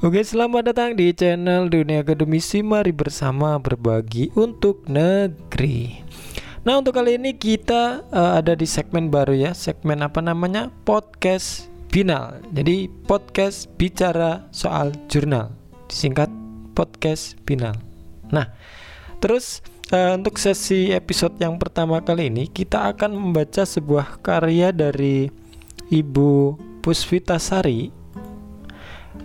Oke, selamat datang di channel Dunia Akademisi. Mari bersama berbagi untuk negeri. Nah, untuk kali ini kita uh, ada di segmen baru ya. Segmen apa namanya? Podcast Binal. Jadi, podcast bicara soal jurnal. Disingkat podcast Binal. Nah, terus uh, untuk sesi episode yang pertama kali ini kita akan membaca sebuah karya dari Ibu Pusvita Sari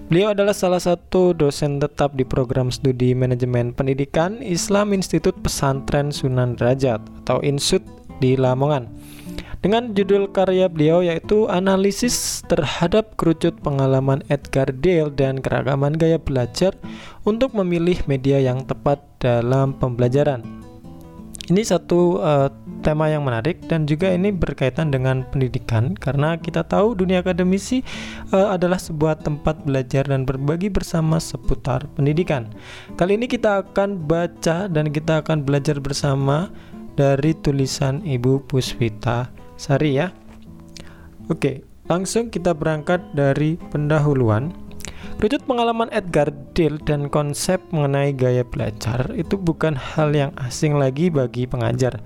Beliau adalah salah satu dosen tetap di program studi manajemen pendidikan Islam Institut Pesantren Sunan Derajat atau INSUT di Lamongan. Dengan judul karya beliau yaitu Analisis terhadap kerucut pengalaman Edgar Dale dan keragaman gaya belajar untuk memilih media yang tepat dalam pembelajaran. Ini satu uh, tema yang menarik dan juga ini berkaitan dengan pendidikan karena kita tahu dunia akademisi uh, adalah sebuah tempat belajar dan berbagi bersama seputar pendidikan. Kali ini kita akan baca dan kita akan belajar bersama dari tulisan Ibu Pusvita Sari ya. Oke, langsung kita berangkat dari pendahuluan. Rujut pengalaman Edgar Dale dan konsep mengenai gaya belajar itu bukan hal yang asing lagi bagi pengajar,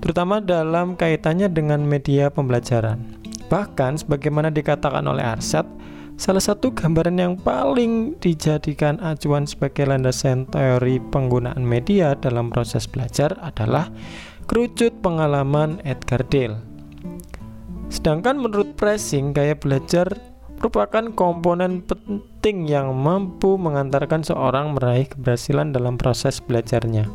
terutama dalam kaitannya dengan media pembelajaran. Bahkan, sebagaimana dikatakan oleh Arsyad, salah satu gambaran yang paling dijadikan acuan sebagai landasan teori penggunaan media dalam proses belajar adalah kerucut pengalaman Edgar Dale. Sedangkan menurut Pressing, gaya belajar merupakan komponen penting yang mampu mengantarkan seorang meraih keberhasilan dalam proses belajarnya.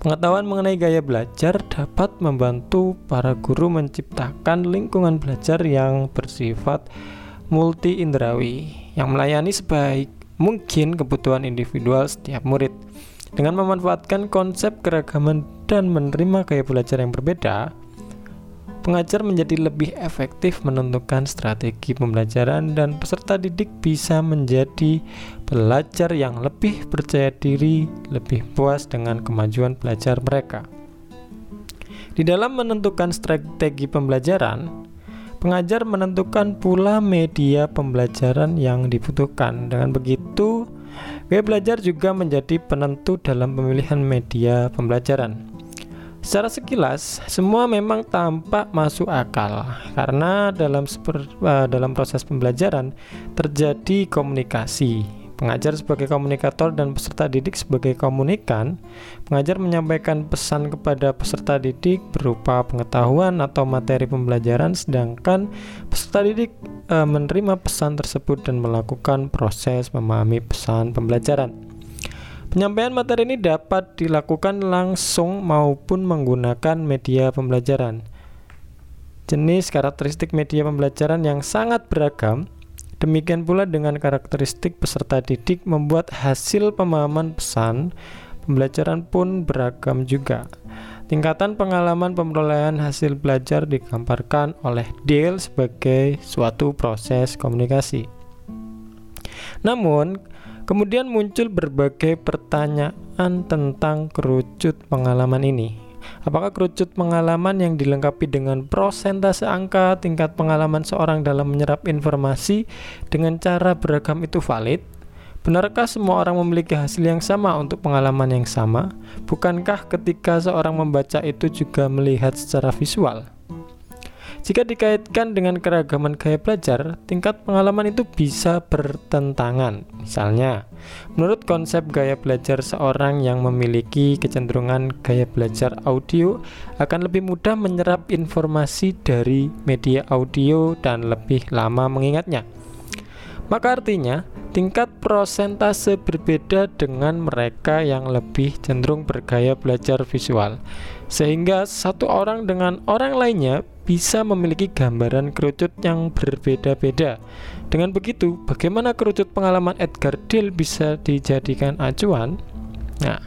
Pengetahuan mengenai gaya belajar dapat membantu para guru menciptakan lingkungan belajar yang bersifat multi indrawi yang melayani sebaik mungkin kebutuhan individual setiap murid. Dengan memanfaatkan konsep keragaman dan menerima gaya belajar yang berbeda, pengajar menjadi lebih efektif menentukan strategi pembelajaran dan peserta didik bisa menjadi pelajar yang lebih percaya diri, lebih puas dengan kemajuan belajar mereka. Di dalam menentukan strategi pembelajaran, pengajar menentukan pula media pembelajaran yang dibutuhkan. Dengan begitu, gaya belajar juga menjadi penentu dalam pemilihan media pembelajaran. Secara sekilas, semua memang tampak masuk akal karena dalam seper, uh, dalam proses pembelajaran terjadi komunikasi. Pengajar sebagai komunikator dan peserta didik sebagai komunikan, pengajar menyampaikan pesan kepada peserta didik berupa pengetahuan atau materi pembelajaran, sedangkan peserta didik uh, menerima pesan tersebut dan melakukan proses memahami pesan pembelajaran. Penyampaian materi ini dapat dilakukan langsung maupun menggunakan media pembelajaran. Jenis karakteristik media pembelajaran yang sangat beragam, demikian pula dengan karakteristik peserta didik membuat hasil pemahaman pesan pembelajaran pun beragam juga. Tingkatan pengalaman pemerolehan hasil belajar digambarkan oleh Dale sebagai suatu proses komunikasi. Namun, Kemudian muncul berbagai pertanyaan tentang kerucut pengalaman ini. Apakah kerucut pengalaman yang dilengkapi dengan prosentase angka tingkat pengalaman seorang dalam menyerap informasi dengan cara beragam itu valid? Benarkah semua orang memiliki hasil yang sama untuk pengalaman yang sama? Bukankah ketika seorang membaca itu juga melihat secara visual? Jika dikaitkan dengan keragaman gaya belajar, tingkat pengalaman itu bisa bertentangan. Misalnya, menurut konsep gaya belajar seorang yang memiliki kecenderungan gaya belajar audio akan lebih mudah menyerap informasi dari media audio dan lebih lama mengingatnya. Maka artinya, tingkat prosentase berbeda dengan mereka yang lebih cenderung bergaya belajar visual. Sehingga satu orang dengan orang lainnya bisa memiliki gambaran kerucut yang berbeda-beda. Dengan begitu, bagaimana kerucut pengalaman Edgar Dale bisa dijadikan acuan? Nah,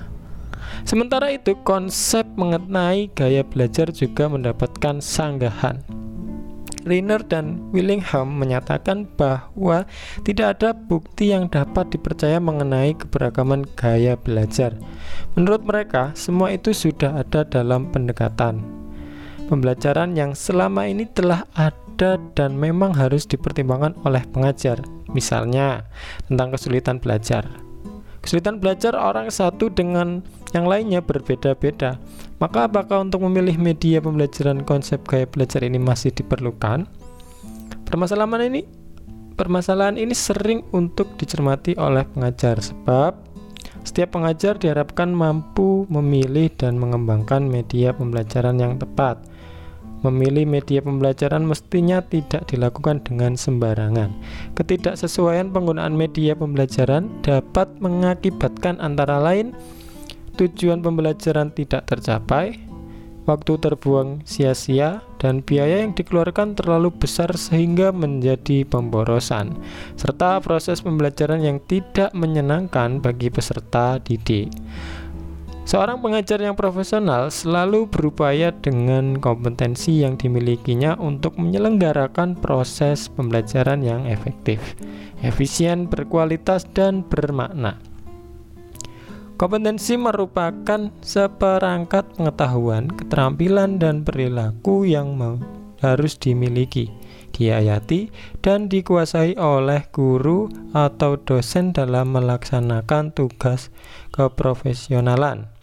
sementara itu konsep mengenai gaya belajar juga mendapatkan sanggahan. Riner dan Willingham menyatakan bahwa tidak ada bukti yang dapat dipercaya mengenai keberagaman gaya belajar. Menurut mereka, semua itu sudah ada dalam pendekatan pembelajaran yang selama ini telah ada dan memang harus dipertimbangkan oleh pengajar. Misalnya, tentang kesulitan belajar. Kesulitan belajar orang satu dengan yang lainnya berbeda-beda. Maka apakah untuk memilih media pembelajaran konsep gaya belajar ini masih diperlukan? Permasalahan ini permasalahan ini sering untuk dicermati oleh pengajar sebab setiap pengajar diharapkan mampu memilih dan mengembangkan media pembelajaran yang tepat. Memilih media pembelajaran mestinya tidak dilakukan dengan sembarangan. Ketidaksesuaian penggunaan media pembelajaran dapat mengakibatkan antara lain tujuan pembelajaran tidak tercapai, waktu terbuang sia-sia, dan biaya yang dikeluarkan terlalu besar sehingga menjadi pemborosan, serta proses pembelajaran yang tidak menyenangkan bagi peserta didik. Seorang pengajar yang profesional selalu berupaya dengan kompetensi yang dimilikinya untuk menyelenggarakan proses pembelajaran yang efektif, efisien, berkualitas, dan bermakna. Kompetensi merupakan seperangkat pengetahuan, keterampilan, dan perilaku yang harus dimiliki, diayati, dan dikuasai oleh guru atau dosen dalam melaksanakan tugas keprofesionalan.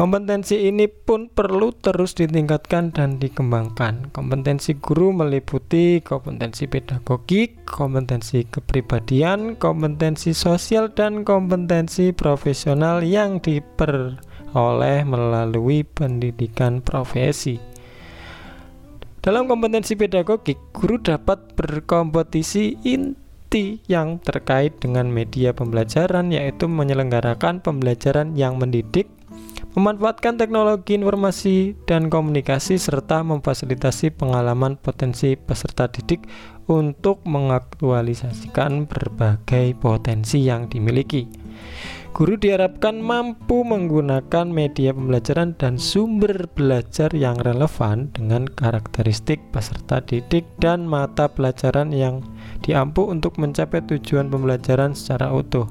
Kompetensi ini pun perlu terus ditingkatkan dan dikembangkan. Kompetensi guru meliputi kompetensi pedagogik, kompetensi kepribadian, kompetensi sosial, dan kompetensi profesional yang diperoleh melalui pendidikan profesi. Dalam kompetensi pedagogik, guru dapat berkompetisi inti yang terkait dengan media pembelajaran, yaitu menyelenggarakan pembelajaran yang mendidik memanfaatkan teknologi informasi dan komunikasi serta memfasilitasi pengalaman potensi peserta didik untuk mengaktualisasikan berbagai potensi yang dimiliki. Guru diharapkan mampu menggunakan media pembelajaran dan sumber belajar yang relevan dengan karakteristik peserta didik dan mata pelajaran yang diampu untuk mencapai tujuan pembelajaran secara utuh.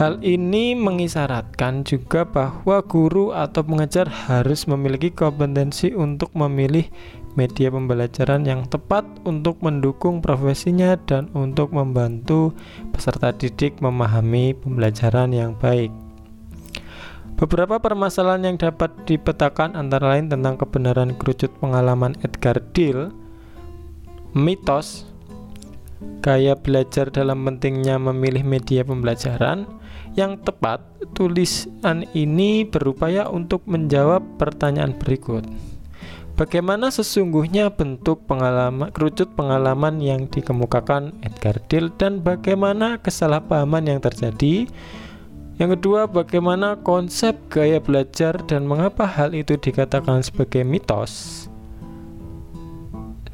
Hal ini mengisyaratkan juga bahwa guru atau pengajar harus memiliki kompetensi untuk memilih media pembelajaran yang tepat untuk mendukung profesinya dan untuk membantu peserta didik memahami pembelajaran yang baik. Beberapa permasalahan yang dapat dipetakan antara lain tentang kebenaran kerucut pengalaman Edgar Dill, mitos, gaya belajar dalam pentingnya memilih media pembelajaran, yang tepat, tulisan ini berupaya untuk menjawab pertanyaan berikut. Bagaimana sesungguhnya bentuk pengalaman kerucut pengalaman yang dikemukakan Edgar Dill dan bagaimana kesalahpahaman yang terjadi? Yang kedua, bagaimana konsep gaya belajar dan mengapa hal itu dikatakan sebagai mitos?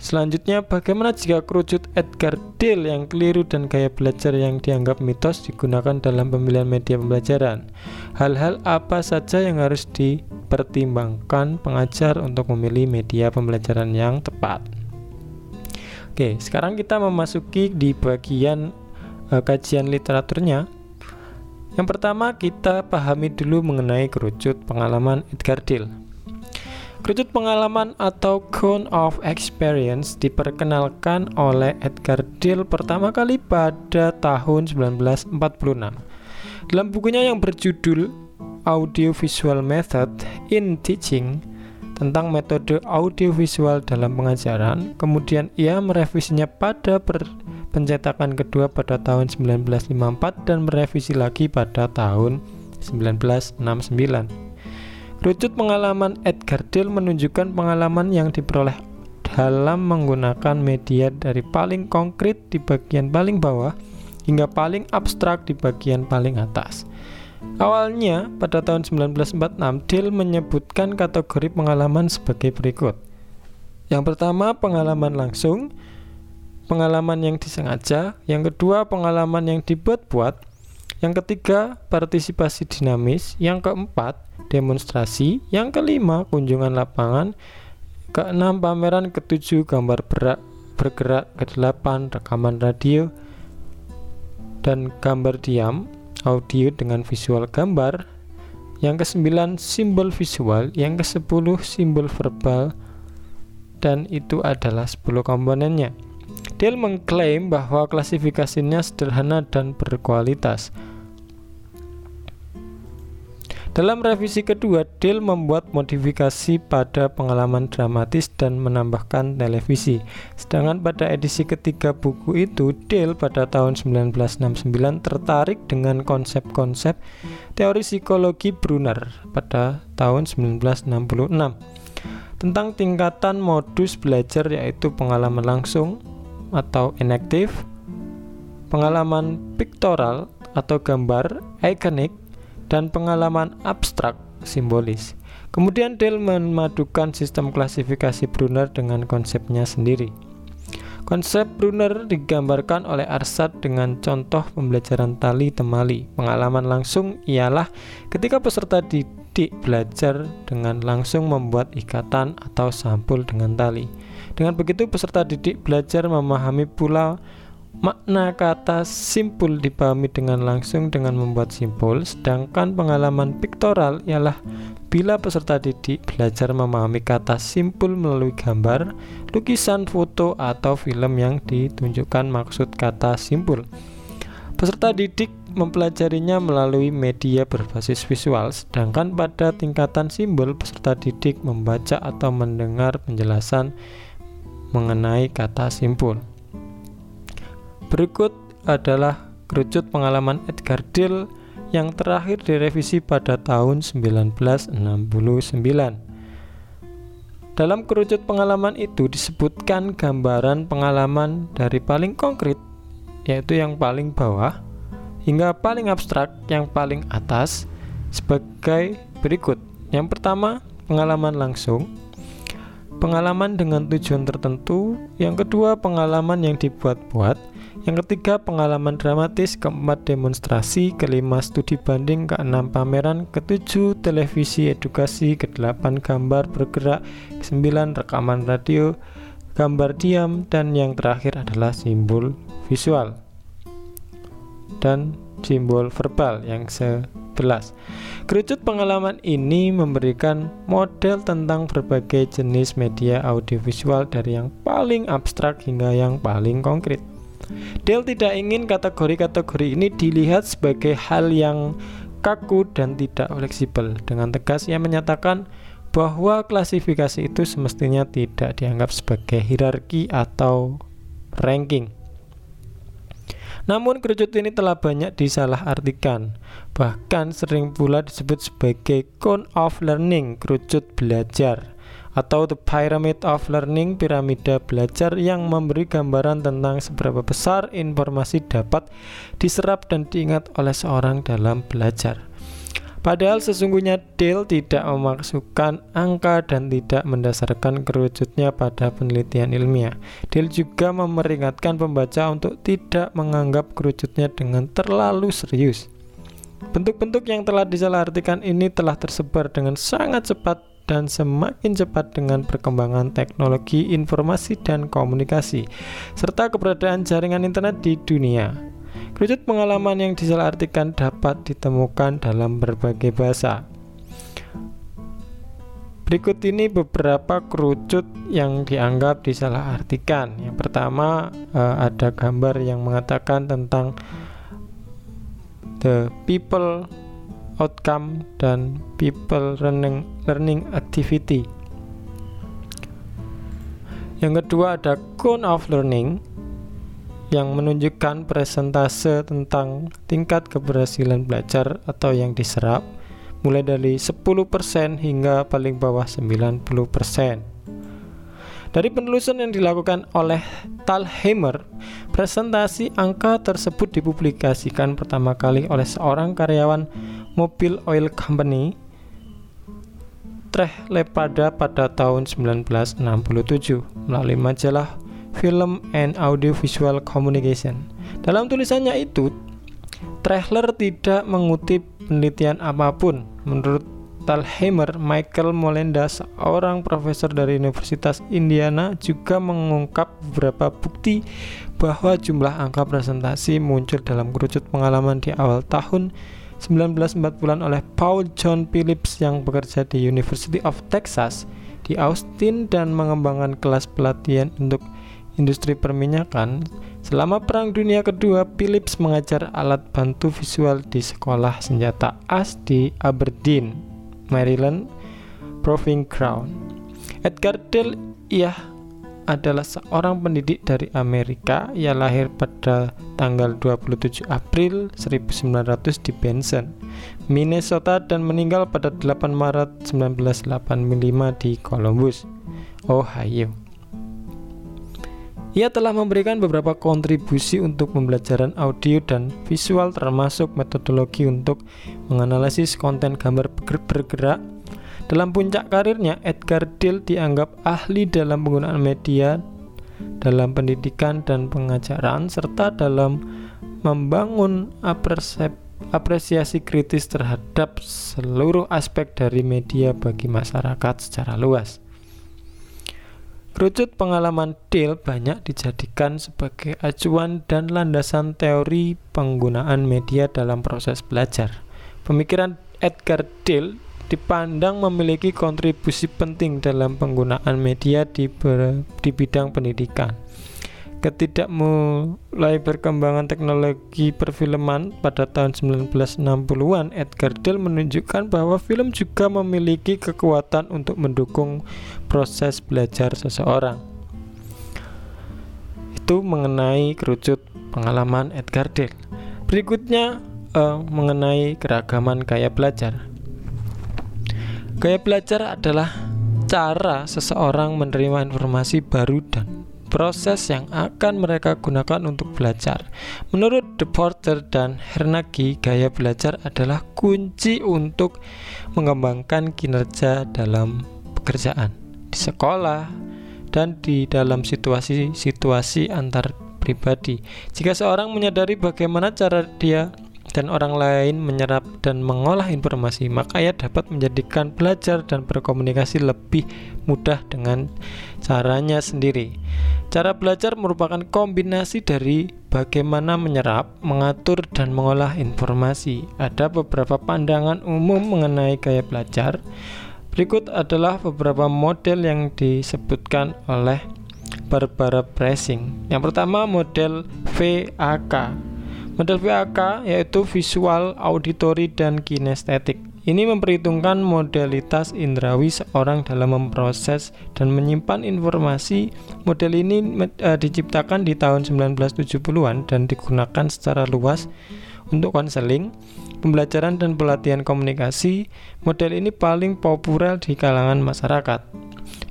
Selanjutnya, bagaimana jika kerucut Edgar Dill yang keliru dan gaya belajar yang dianggap mitos digunakan dalam pemilihan media pembelajaran? Hal-hal apa saja yang harus dipertimbangkan pengajar untuk memilih media pembelajaran yang tepat? Oke, sekarang kita memasuki di bagian uh, kajian literaturnya. Yang pertama, kita pahami dulu mengenai kerucut pengalaman Edgar Dill. Kerucut pengalaman atau Cone of Experience diperkenalkan oleh Edgar Dill pertama kali pada tahun 1946. Dalam bukunya yang berjudul Audiovisual Method in Teaching tentang metode audiovisual dalam pengajaran, kemudian ia merevisinya pada pencetakan kedua pada tahun 1954 dan merevisi lagi pada tahun 1969. Rucut pengalaman Edgar Dill menunjukkan pengalaman yang diperoleh dalam menggunakan media dari paling konkret di bagian paling bawah hingga paling abstrak di bagian paling atas. Awalnya, pada tahun 1946, Dill menyebutkan kategori pengalaman sebagai berikut. Yang pertama, pengalaman langsung, pengalaman yang disengaja, yang kedua, pengalaman yang dibuat-buat, yang ketiga, partisipasi dinamis. Yang keempat, demonstrasi. Yang kelima, kunjungan lapangan. Keenam, pameran. Ketujuh, gambar berak, bergerak. Kedelapan, rekaman radio dan gambar diam, audio dengan visual gambar. Yang kesembilan, simbol visual. Yang kesepuluh, simbol verbal. dan itu adalah 10 komponennya. Dale mengklaim bahwa klasifikasinya sederhana dan berkualitas. Dalam revisi kedua, Dale membuat modifikasi pada pengalaman dramatis dan menambahkan televisi. Sedangkan pada edisi ketiga buku itu, Dale pada tahun 1969 tertarik dengan konsep-konsep teori psikologi Brunner pada tahun 1966 tentang tingkatan modus belajar yaitu pengalaman langsung atau enaktif, pengalaman piktoral atau gambar ikonik, dan pengalaman abstrak simbolis. Kemudian Dale memadukan sistem klasifikasi Brunner dengan konsepnya sendiri. Konsep Brunner digambarkan oleh Arsad dengan contoh pembelajaran tali temali. Pengalaman langsung ialah ketika peserta didik belajar dengan langsung membuat ikatan atau sampul dengan tali. Dengan begitu peserta didik belajar memahami pula Makna kata simpul dipahami dengan langsung dengan membuat simpul, sedangkan pengalaman piktoral ialah bila peserta didik belajar memahami kata simpul melalui gambar, lukisan, foto, atau film yang ditunjukkan maksud kata simpul. Peserta didik mempelajarinya melalui media berbasis visual, sedangkan pada tingkatan simbol peserta didik membaca atau mendengar penjelasan mengenai kata simpul. Berikut adalah kerucut pengalaman Edgar Dill yang terakhir direvisi pada tahun 1969. Dalam kerucut pengalaman itu disebutkan gambaran pengalaman dari paling konkret, yaitu yang paling bawah, hingga paling abstrak yang paling atas sebagai berikut. Yang pertama, pengalaman langsung, pengalaman dengan tujuan tertentu, yang kedua, pengalaman yang dibuat-buat, yang ketiga, pengalaman dramatis, keempat, demonstrasi, kelima, studi banding, keenam, pameran, ketujuh, televisi, edukasi, kedelapan, gambar bergerak, kesembilan, rekaman radio, gambar diam, dan yang terakhir adalah simbol visual dan simbol verbal yang sebelas. Kerucut pengalaman ini memberikan model tentang berbagai jenis media audiovisual dari yang paling abstrak hingga yang paling konkret. Dale tidak ingin kategori-kategori ini dilihat sebagai hal yang kaku dan tidak fleksibel. Dengan tegas ia menyatakan bahwa klasifikasi itu semestinya tidak dianggap sebagai hierarki atau ranking. Namun kerucut ini telah banyak disalahartikan Bahkan sering pula disebut sebagai cone of learning, kerucut belajar atau The Pyramid of Learning, piramida belajar yang memberi gambaran tentang seberapa besar informasi dapat diserap dan diingat oleh seorang dalam belajar. Padahal sesungguhnya Dale tidak memasukkan angka dan tidak mendasarkan kerucutnya pada penelitian ilmiah. Dale juga memperingatkan pembaca untuk tidak menganggap kerucutnya dengan terlalu serius. Bentuk-bentuk yang telah disalahartikan ini telah tersebar dengan sangat cepat dan semakin cepat dengan perkembangan teknologi informasi dan komunikasi, serta keberadaan jaringan internet di dunia. Kerucut pengalaman yang disalahartikan dapat ditemukan dalam berbagai bahasa. Berikut ini beberapa kerucut yang dianggap disalahartikan. Yang pertama, eh, ada gambar yang mengatakan tentang the people outcome dan people learning learning activity. Yang kedua ada cone of learning yang menunjukkan presentase tentang tingkat keberhasilan belajar atau yang diserap mulai dari 10% hingga paling bawah 90%. Dari penelusuran yang dilakukan oleh Talheimer, presentasi angka tersebut dipublikasikan pertama kali oleh seorang karyawan mobil oil company Treh Lepada pada tahun 1967 melalui majalah Film and Audiovisual Communication. Dalam tulisannya itu, Trehler tidak mengutip penelitian apa pun. Menurut Talheimer, Michael Molenda, seorang profesor dari Universitas Indiana, juga mengungkap beberapa bukti bahwa jumlah angka presentasi muncul dalam kerucut pengalaman di awal tahun 1940-an oleh Paul John Phillips yang bekerja di University of Texas di Austin dan mengembangkan kelas pelatihan untuk industri perminyakan. Selama Perang Dunia Kedua, Phillips mengajar alat bantu visual di sekolah senjata AS di Aberdeen, Maryland, Proving Ground. Edgar Dale ia adalah seorang pendidik dari Amerika. Ia lahir pada tanggal 27 April 1900 di Benson, Minnesota dan meninggal pada 8 Maret 1985 di Columbus, Ohio. Ia telah memberikan beberapa kontribusi untuk pembelajaran audio dan visual termasuk metodologi untuk menganalisis konten gambar bergerak. Dalam puncak karirnya, Edgar Dill dianggap ahli dalam penggunaan media dalam pendidikan dan pengajaran serta dalam membangun apresiasi kritis terhadap seluruh aspek dari media bagi masyarakat secara luas. Kerucut pengalaman Dill banyak dijadikan sebagai acuan dan landasan teori penggunaan media dalam proses belajar. Pemikiran Edgar Dill dipandang memiliki kontribusi penting dalam penggunaan media di, ber, di bidang pendidikan mulai perkembangan teknologi perfilman pada tahun 1960-an, Edgar Dill menunjukkan bahwa film juga memiliki kekuatan untuk mendukung proses belajar seseorang. Itu mengenai kerucut pengalaman Edgar Dill. Berikutnya uh, mengenai keragaman gaya belajar. Gaya belajar adalah cara seseorang menerima informasi baru dan proses yang akan mereka gunakan untuk belajar. Menurut The Porter dan Hernagi, gaya belajar adalah kunci untuk mengembangkan kinerja dalam pekerjaan, di sekolah, dan di dalam situasi-situasi antar pribadi. Jika seorang menyadari bagaimana cara dia dan orang lain menyerap dan mengolah informasi, maka ia dapat menjadikan belajar dan berkomunikasi lebih mudah dengan caranya sendiri. Cara belajar merupakan kombinasi dari bagaimana menyerap, mengatur, dan mengolah informasi. Ada beberapa pandangan umum mengenai gaya belajar. Berikut adalah beberapa model yang disebutkan oleh Barbara Pressing. Yang pertama model VAK Model VAK yaitu visual, auditory, dan kinestetik. Ini memperhitungkan modalitas indrawi seorang dalam memproses dan menyimpan informasi. Model ini uh, diciptakan di tahun 1970-an dan digunakan secara luas untuk konseling, pembelajaran dan pelatihan komunikasi. Model ini paling populer di kalangan masyarakat.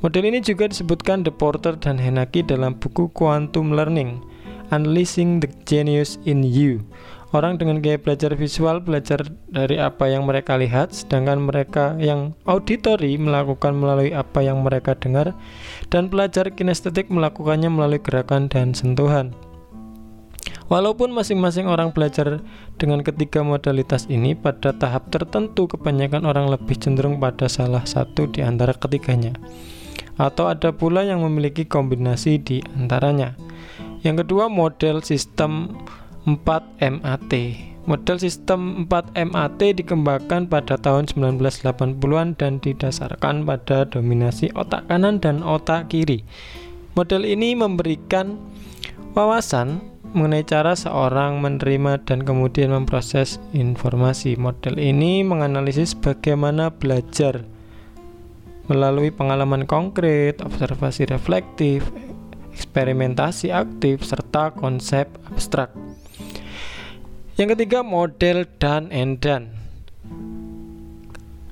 Model ini juga disebutkan The Porter dan Henaki dalam buku Quantum Learning Unleashing the Genius in You. Orang dengan gaya belajar visual belajar dari apa yang mereka lihat, sedangkan mereka yang auditory melakukan melalui apa yang mereka dengar, dan pelajar kinestetik melakukannya melalui gerakan dan sentuhan. Walaupun masing-masing orang belajar dengan ketiga modalitas ini, pada tahap tertentu kebanyakan orang lebih cenderung pada salah satu di antara ketiganya, atau ada pula yang memiliki kombinasi di antaranya. Yang kedua model sistem 4MAT. Model sistem 4MAT dikembangkan pada tahun 1980-an dan didasarkan pada dominasi otak kanan dan otak kiri. Model ini memberikan wawasan mengenai cara seorang menerima dan kemudian memproses informasi. Model ini menganalisis bagaimana belajar melalui pengalaman konkret, observasi reflektif, eksperimentasi aktif, serta konsep abstrak. Yang ketiga, model dan endan.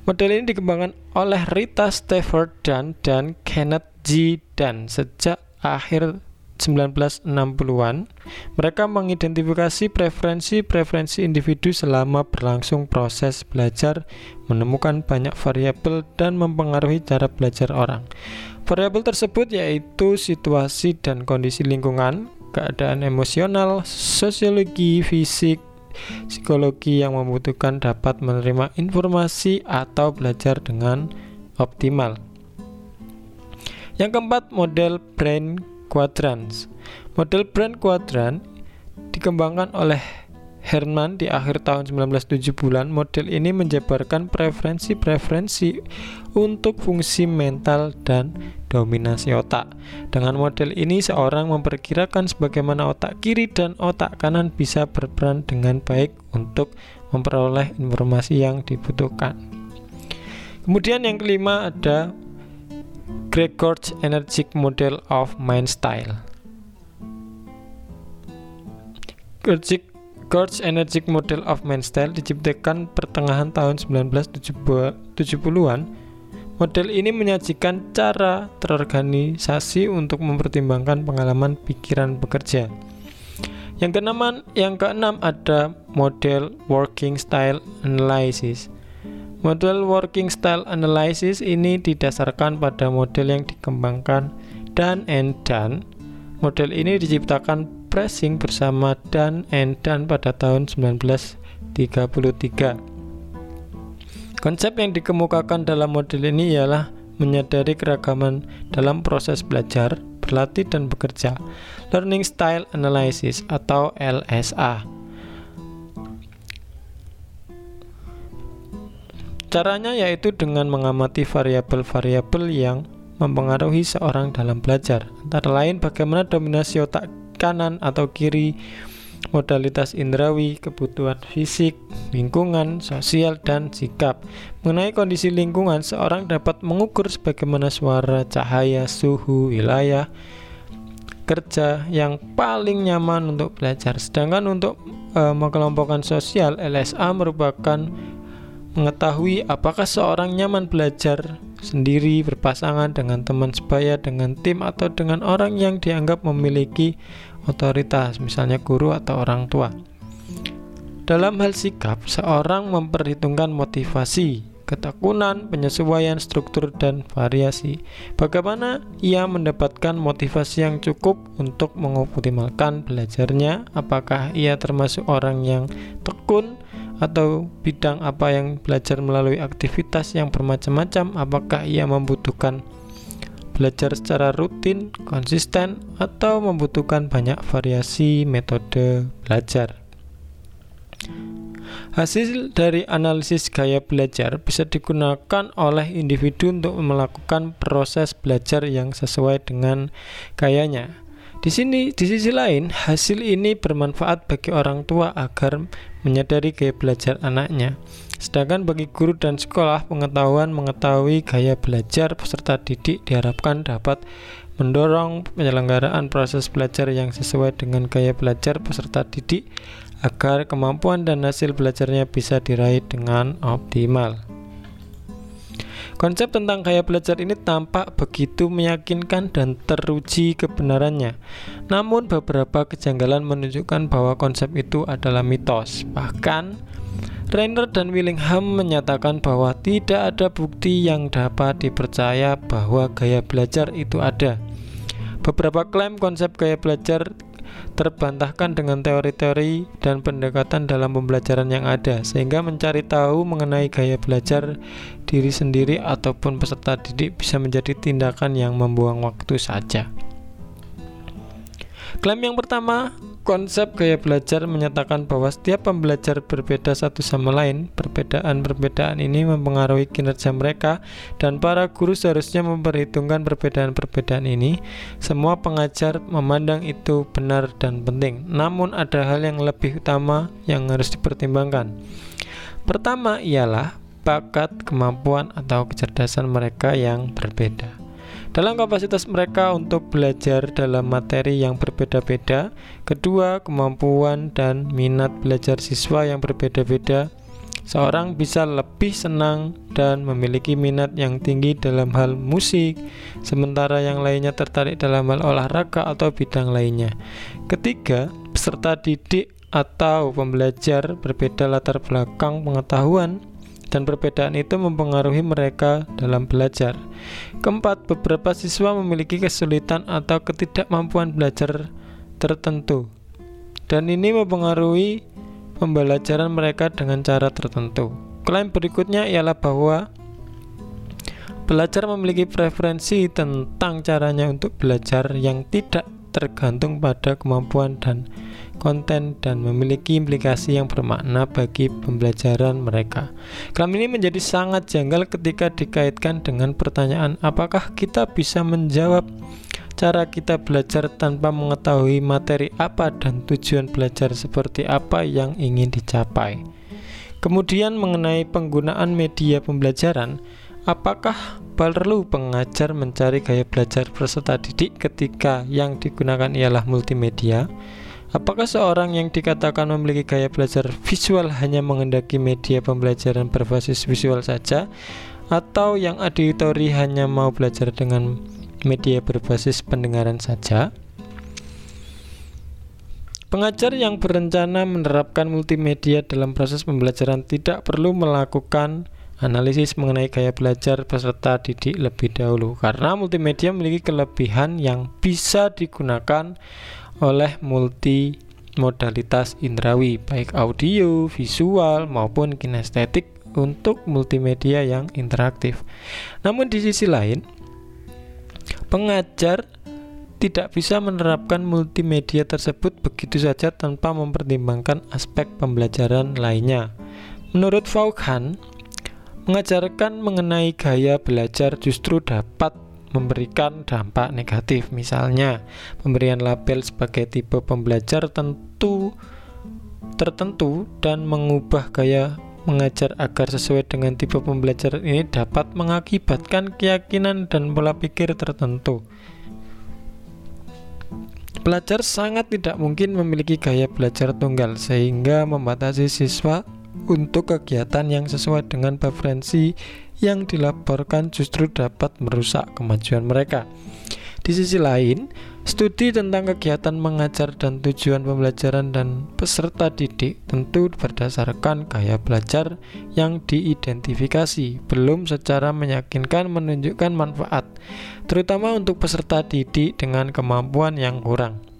Model ini dikembangkan oleh Rita Stafford Dan dan Kenneth G. Dan sejak akhir 1960-an, mereka mengidentifikasi preferensi-preferensi individu selama berlangsung proses belajar, menemukan banyak variabel dan mempengaruhi cara belajar orang. Variabel tersebut yaitu situasi dan kondisi lingkungan, keadaan emosional, sosiologi, fisik, psikologi yang membutuhkan dapat menerima informasi atau belajar dengan optimal. Yang keempat, model brain quadrants. Model brain quadrant dikembangkan oleh Herman di akhir tahun 1970-an, model ini menjabarkan preferensi-preferensi untuk fungsi mental dan dominasi otak. Dengan model ini, seorang memperkirakan sebagaimana otak kiri dan otak kanan bisa berperan dengan baik untuk memperoleh informasi yang dibutuhkan. Kemudian yang kelima ada Gregor's Energetic Model of Mind Style. Gregor's Energetic Model of Mind Style diciptakan pertengahan tahun 1970-an. Model ini menyajikan cara terorganisasi untuk mempertimbangkan pengalaman pikiran bekerja. Yang keenam, yang keenam ada model Working Style Analysis. Model Working Style Analysis ini didasarkan pada model yang dikembangkan Dan and Dan. Model ini diciptakan Pressing bersama Dan and Dan pada tahun 1933. Konsep yang dikemukakan dalam model ini ialah menyadari keragaman dalam proses belajar, berlatih, dan bekerja. Learning Style Analysis atau LSA. Caranya yaitu dengan mengamati variabel-variabel yang mempengaruhi seorang dalam belajar, antara lain bagaimana dominasi otak kanan atau kiri, modalitas indrawi, kebutuhan fisik, lingkungan, sosial, dan sikap. Mengenai kondisi lingkungan, seorang dapat mengukur sebagaimana suara, cahaya, suhu, wilayah, kerja yang paling nyaman untuk belajar. Sedangkan untuk e, mengelompokkan sosial, LSA merupakan mengetahui apakah seorang nyaman belajar sendiri, berpasangan dengan teman sebaya, dengan tim, atau dengan orang yang dianggap memiliki otoritas, misalnya guru atau orang tua. Dalam hal sikap, seorang memperhitungkan motivasi, ketekunan, penyesuaian struktur, dan variasi. Bagaimana ia mendapatkan motivasi yang cukup untuk mengoptimalkan belajarnya? Apakah ia termasuk orang yang tekun? atau bidang apa yang belajar melalui aktivitas yang bermacam-macam apakah ia membutuhkan belajar secara rutin, konsisten atau membutuhkan banyak variasi metode belajar. Hasil dari analisis gaya belajar bisa digunakan oleh individu untuk melakukan proses belajar yang sesuai dengan gayanya. Di sini, di sisi lain, hasil ini bermanfaat bagi orang tua agar menyadari gaya belajar anaknya. Sedangkan bagi guru dan sekolah, pengetahuan mengetahui gaya belajar peserta didik diharapkan dapat mendorong penyelenggaraan proses belajar yang sesuai dengan gaya belajar peserta didik agar kemampuan dan hasil belajarnya bisa diraih dengan optimal. Konsep tentang gaya belajar ini tampak begitu meyakinkan dan teruji kebenarannya. Namun beberapa kejanggalan menunjukkan bahwa konsep itu adalah mitos. Bahkan Rainer dan Willingham menyatakan bahwa tidak ada bukti yang dapat dipercaya bahwa gaya belajar itu ada. Beberapa klaim konsep gaya belajar terbantahkan dengan teori-teori dan pendekatan dalam pembelajaran yang ada, sehingga mencari tahu mengenai gaya belajar diri sendiri ataupun peserta didik bisa menjadi tindakan yang membuang waktu saja. Klaim yang pertama, konsep gaya belajar menyatakan bahwa setiap pembelajar berbeda satu sama lain. Perbedaan-perbedaan ini mempengaruhi kinerja mereka dan para guru seharusnya memperhitungkan perbedaan-perbedaan ini. Semua pengajar memandang itu benar dan penting. Namun ada hal yang lebih utama yang harus dipertimbangkan. Pertama ialah bakat, kemampuan atau kecerdasan mereka yang berbeda dalam kapasitas mereka untuk belajar dalam materi yang berbeda-beda. Kedua, kemampuan dan minat belajar siswa yang berbeda-beda. Seorang bisa lebih senang dan memiliki minat yang tinggi dalam hal musik, sementara yang lainnya tertarik dalam hal olahraga atau bidang lainnya. Ketiga, peserta didik atau pembelajar berbeda latar belakang pengetahuan dan perbedaan itu mempengaruhi mereka dalam belajar. Keempat, beberapa siswa memiliki kesulitan atau ketidakmampuan belajar tertentu, dan ini mempengaruhi pembelajaran mereka dengan cara tertentu. Klaim berikutnya ialah bahwa belajar memiliki preferensi tentang caranya untuk belajar yang tidak tergantung pada kemampuan dan konten dan memiliki implikasi yang bermakna bagi pembelajaran mereka. Klaim ini menjadi sangat janggal ketika dikaitkan dengan pertanyaan apakah kita bisa menjawab cara kita belajar tanpa mengetahui materi apa dan tujuan belajar seperti apa yang ingin dicapai. Kemudian mengenai penggunaan media pembelajaran, apakah perlu pengajar mencari gaya belajar peserta didik ketika yang digunakan ialah multimedia? Apakah seorang yang dikatakan memiliki gaya belajar visual hanya mengendaki media pembelajaran berbasis visual saja atau yang auditori hanya mau belajar dengan media berbasis pendengaran saja? Pengajar yang berencana menerapkan multimedia dalam proses pembelajaran tidak perlu melakukan analisis mengenai gaya belajar peserta didik lebih dahulu karena multimedia memiliki kelebihan yang bisa digunakan oleh multi modalitas indrawi baik audio, visual maupun kinestetik untuk multimedia yang interaktif. Namun di sisi lain, pengajar tidak bisa menerapkan multimedia tersebut begitu saja tanpa mempertimbangkan aspek pembelajaran lainnya. Menurut Vaughan, mengajarkan mengenai gaya belajar justru dapat memberikan dampak negatif. Misalnya, pemberian label sebagai tipe pembelajar tentu tertentu dan mengubah gaya mengajar agar sesuai dengan tipe pembelajaran ini dapat mengakibatkan keyakinan dan pola pikir tertentu. Pelajar sangat tidak mungkin memiliki gaya belajar tunggal sehingga membatasi siswa untuk kegiatan yang sesuai dengan preferensi yang dilaporkan justru dapat merusak kemajuan mereka. Di sisi lain, studi tentang kegiatan mengajar dan tujuan pembelajaran dan peserta didik tentu berdasarkan gaya belajar yang diidentifikasi, belum secara meyakinkan menunjukkan manfaat, terutama untuk peserta didik dengan kemampuan yang kurang.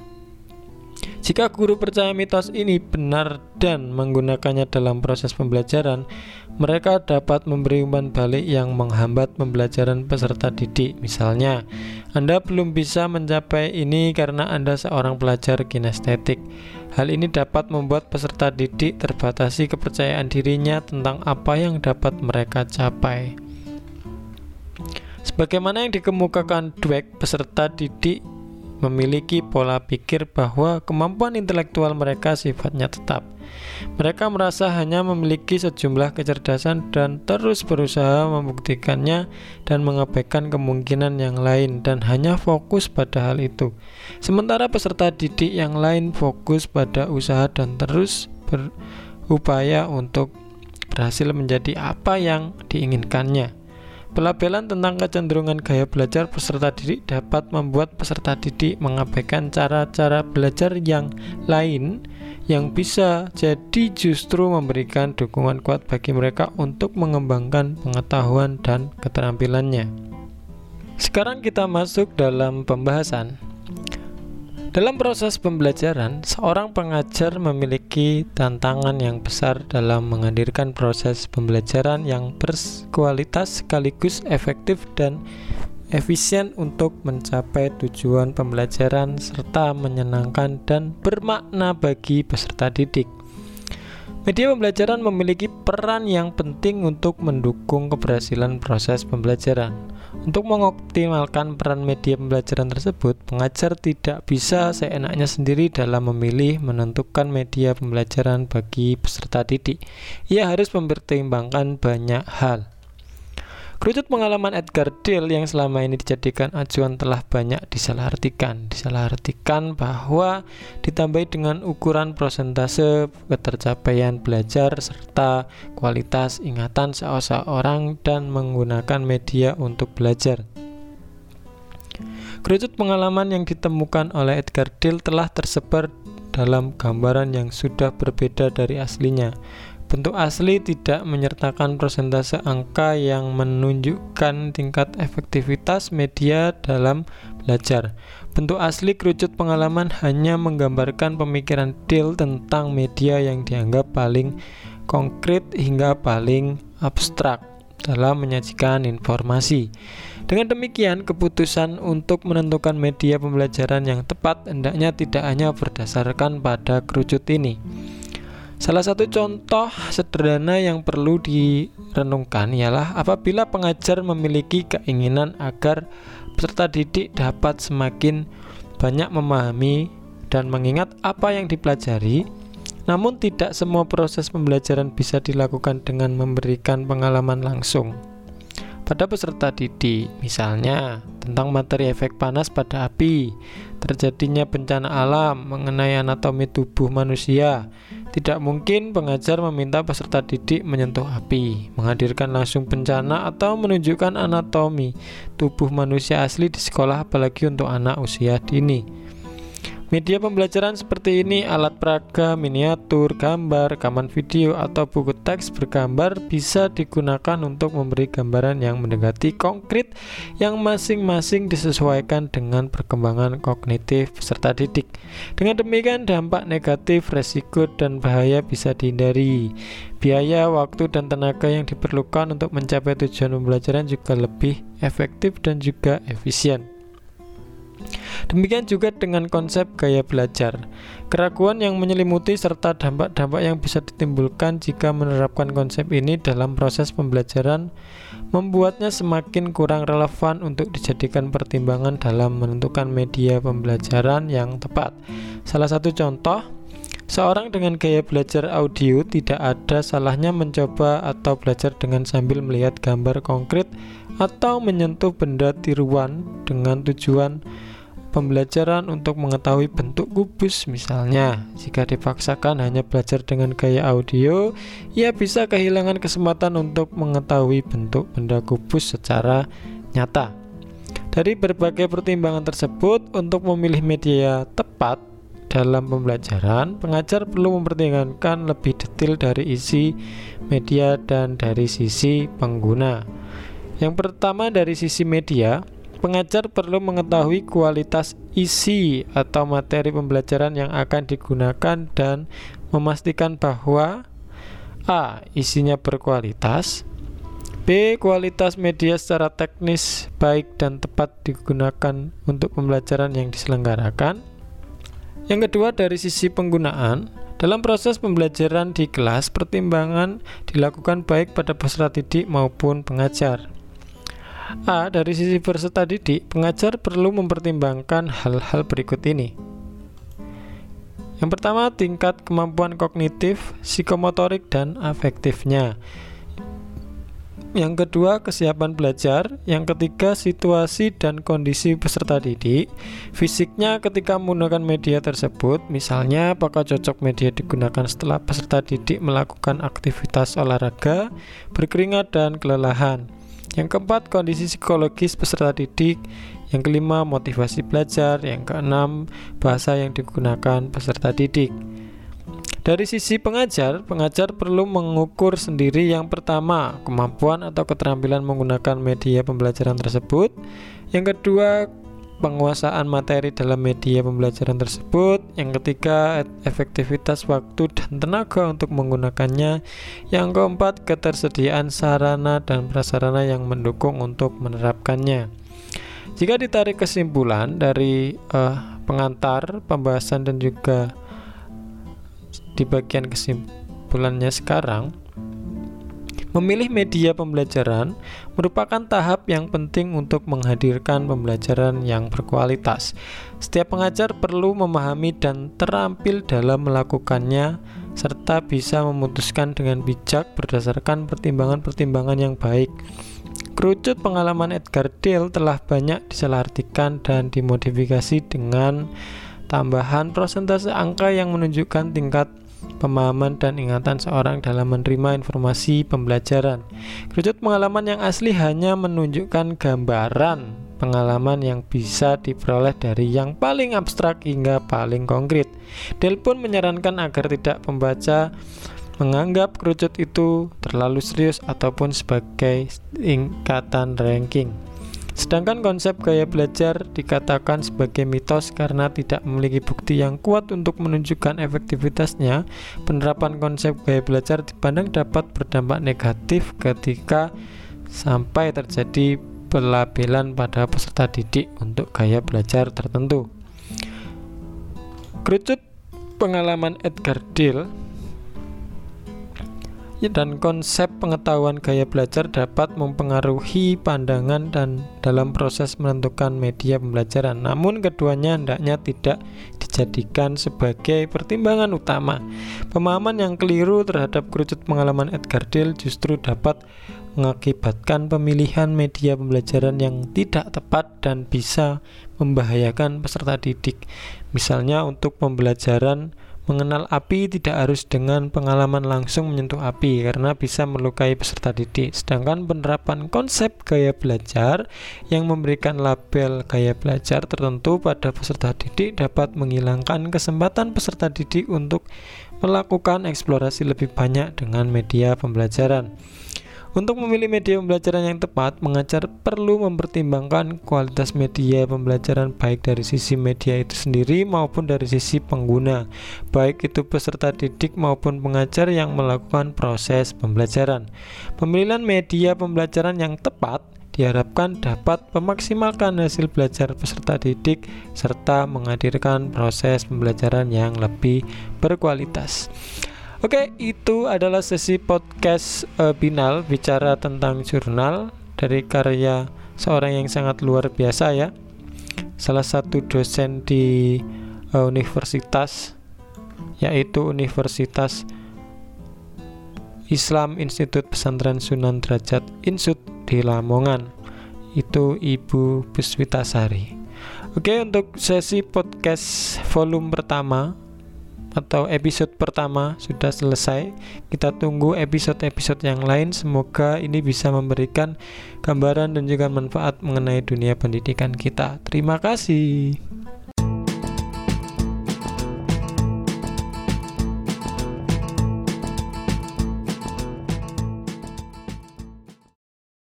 Jika guru percaya mitos ini benar dan menggunakannya dalam proses pembelajaran, mereka dapat memberi umpan balik yang menghambat pembelajaran peserta didik. Misalnya, Anda belum bisa mencapai ini karena Anda seorang pelajar kinestetik. Hal ini dapat membuat peserta didik terbatasi kepercayaan dirinya tentang apa yang dapat mereka capai. Sebagaimana yang dikemukakan Dweck, peserta didik memiliki pola pikir bahwa kemampuan intelektual mereka sifatnya tetap. Mereka merasa hanya memiliki sejumlah kecerdasan dan terus berusaha membuktikannya dan mengabaikan kemungkinan yang lain dan hanya fokus pada hal itu. Sementara peserta didik yang lain fokus pada usaha dan terus berupaya untuk berhasil menjadi apa yang diinginkannya. Pelabelan tentang kecenderungan gaya belajar peserta didik dapat membuat peserta didik mengabaikan cara-cara belajar yang lain yang bisa jadi justru memberikan dukungan kuat bagi mereka untuk mengembangkan pengetahuan dan keterampilannya. Sekarang kita masuk dalam pembahasan. Dalam proses pembelajaran, seorang pengajar memiliki tantangan yang besar dalam menghadirkan proses pembelajaran yang berkualitas sekaligus efektif dan efisien untuk mencapai tujuan pembelajaran serta menyenangkan dan bermakna bagi peserta didik. Media pembelajaran memiliki peran yang penting untuk mendukung keberhasilan proses pembelajaran. Untuk mengoptimalkan peran media pembelajaran tersebut, pengajar tidak bisa seenaknya sendiri dalam memilih menentukan media pembelajaran bagi peserta didik. Ia harus mempertimbangkan banyak hal. Kerucut pengalaman Edgar Dale yang selama ini dijadikan acuan telah banyak disalahartikan. Disalahartikan bahwa ditambahi dengan ukuran prosentase ketercapaian belajar serta kualitas ingatan seseorang dan menggunakan media untuk belajar. Kerucut pengalaman yang ditemukan oleh Edgar Dale telah tersebar dalam gambaran yang sudah berbeda dari aslinya. Bentuk asli tidak menyertakan persentase angka yang menunjukkan tingkat efektivitas media dalam belajar. Bentuk asli kerucut pengalaman hanya menggambarkan pemikiran Dale tentang media yang dianggap paling konkret hingga paling abstrak. dalam menyajikan informasi. Dengan demikian, keputusan untuk menentukan media pembelajaran yang tepat hendaknya tidak hanya berdasarkan pada kerucut ini. Salah satu contoh sederhana yang perlu direnungkan ialah apabila pengajar memiliki keinginan agar peserta didik dapat semakin banyak memahami dan mengingat apa yang dipelajari, namun tidak semua proses pembelajaran bisa dilakukan dengan memberikan pengalaman langsung. Pada peserta didik, misalnya tentang materi efek panas pada api, terjadinya bencana alam mengenai anatomi tubuh manusia, tidak mungkin pengajar meminta peserta didik menyentuh api, menghadirkan langsung bencana atau menunjukkan anatomi tubuh manusia asli di sekolah apalagi untuk anak usia dini. Media pembelajaran seperti ini, alat peraga, miniatur, gambar, rekaman video, atau buku teks bergambar bisa digunakan untuk memberi gambaran yang mendekati konkret yang masing-masing disesuaikan dengan perkembangan kognitif peserta didik. Dengan demikian, dampak negatif, resiko, dan bahaya bisa dihindari. Biaya, waktu, dan tenaga yang diperlukan untuk mencapai tujuan pembelajaran juga lebih efektif dan juga efisien. Demikian juga dengan konsep gaya belajar. Keraguan yang menyelimuti serta dampak-dampak yang bisa ditimbulkan jika menerapkan konsep ini dalam proses pembelajaran membuatnya semakin kurang relevan untuk dijadikan pertimbangan dalam menentukan media pembelajaran yang tepat. Salah satu contoh Seorang dengan gaya belajar audio tidak ada salahnya mencoba atau belajar dengan sambil melihat gambar konkret atau menyentuh benda tiruan dengan tujuan pembelajaran untuk mengetahui bentuk kubus misalnya. Jika dipaksakan hanya belajar dengan gaya audio ia bisa kehilangan kesempatan untuk mengetahui bentuk benda kubus secara nyata. Dari berbagai pertimbangan tersebut untuk memilih media tepat dalam pembelajaran pengajar perlu mempertimbangkan lebih detail dari isi media dan dari sisi pengguna. Yang pertama dari sisi media Pengajar perlu mengetahui kualitas isi atau materi pembelajaran yang akan digunakan dan memastikan bahwa A. Isinya berkualitas B. Kualitas media secara teknis baik dan tepat digunakan untuk pembelajaran yang diselenggarakan Yang kedua dari sisi penggunaan dalam proses pembelajaran di kelas, pertimbangan dilakukan baik pada peserta didik maupun pengajar. A. Dari sisi peserta didik, pengajar perlu mempertimbangkan hal-hal berikut ini. Yang pertama, tingkat kemampuan kognitif, psikomotorik, dan afektifnya. Yang kedua, kesiapan belajar. Yang ketiga, situasi dan kondisi peserta didik. Fisiknya ketika menggunakan media tersebut, misalnya apakah cocok media digunakan setelah peserta didik melakukan aktivitas olahraga, berkeringat, dan kelelahan. Yang keempat, kondisi psikologis peserta didik. Yang kelima, motivasi belajar. Yang keenam, bahasa yang digunakan peserta didik. Dari sisi pengajar, pengajar perlu mengukur sendiri yang pertama, kemampuan atau keterampilan menggunakan media pembelajaran tersebut. Yang kedua, penguasaan materi dalam media pembelajaran tersebut. Yang ketiga, efektivitas waktu dan tenaga untuk menggunakannya. Yang keempat, ketersediaan sarana dan prasarana yang mendukung untuk menerapkannya. Jika ditarik kesimpulan dari uh, pengantar pembahasan dan juga di bagian kesimpulannya sekarang, Memilih media pembelajaran merupakan tahap yang penting untuk menghadirkan pembelajaran yang berkualitas. Setiap pengajar perlu memahami dan terampil dalam melakukannya, serta bisa memutuskan dengan bijak berdasarkan pertimbangan-pertimbangan yang baik. Kerucut pengalaman Edgar Dale telah banyak disalahartikan dan dimodifikasi dengan tambahan prosentase angka yang menunjukkan tingkat pemahaman dan ingatan seorang dalam menerima informasi pembelajaran. Kerucut pengalaman yang asli hanya menunjukkan gambaran pengalaman yang bisa diperoleh dari yang paling abstrak hingga paling konkret. Del pun menyarankan agar tidak pembaca menganggap kerucut itu terlalu serius ataupun sebagai ingkatan ranking. Sedangkan konsep gaya belajar dikatakan sebagai mitos karena tidak memiliki bukti yang kuat untuk menunjukkan efektivitasnya. Penerapan konsep gaya belajar dipandang dapat berdampak negatif ketika sampai terjadi pelabelan pada peserta didik untuk gaya belajar tertentu. Kerucut pengalaman Edgar Dill dan konsep pengetahuan gaya belajar dapat mempengaruhi pandangan dan dalam proses menentukan media pembelajaran. Namun keduanya hendaknya tidak dijadikan sebagai pertimbangan utama. Pemahaman yang keliru terhadap kerucut pengalaman Edgar Dill justru dapat mengakibatkan pemilihan media pembelajaran yang tidak tepat dan bisa membahayakan peserta didik. Misalnya untuk pembelajaran Mengenal api tidak harus dengan pengalaman langsung menyentuh api karena bisa melukai peserta didik. Sedangkan penerapan konsep gaya belajar yang memberikan label gaya belajar tertentu pada peserta didik dapat menghilangkan kesempatan peserta didik untuk melakukan eksplorasi lebih banyak dengan media pembelajaran. Untuk memilih media pembelajaran yang tepat, mengajar perlu mempertimbangkan kualitas media pembelajaran baik dari sisi media itu sendiri maupun dari sisi pengguna, baik itu peserta didik maupun pengajar yang melakukan proses pembelajaran. Pemilihan media pembelajaran yang tepat diharapkan dapat memaksimalkan hasil belajar peserta didik serta menghadirkan proses pembelajaran yang lebih berkualitas. Oke, itu adalah sesi podcast uh, Binal bicara tentang jurnal dari karya seorang yang sangat luar biasa ya. Salah satu dosen di uh, universitas yaitu Universitas Islam Institut Pesantren Sunan Derajat Insut di Lamongan. Itu Ibu Buswitasari. Oke, untuk sesi podcast volume pertama atau episode pertama sudah selesai. Kita tunggu episode-episode yang lain. Semoga ini bisa memberikan gambaran dan juga manfaat mengenai dunia pendidikan kita. Terima kasih.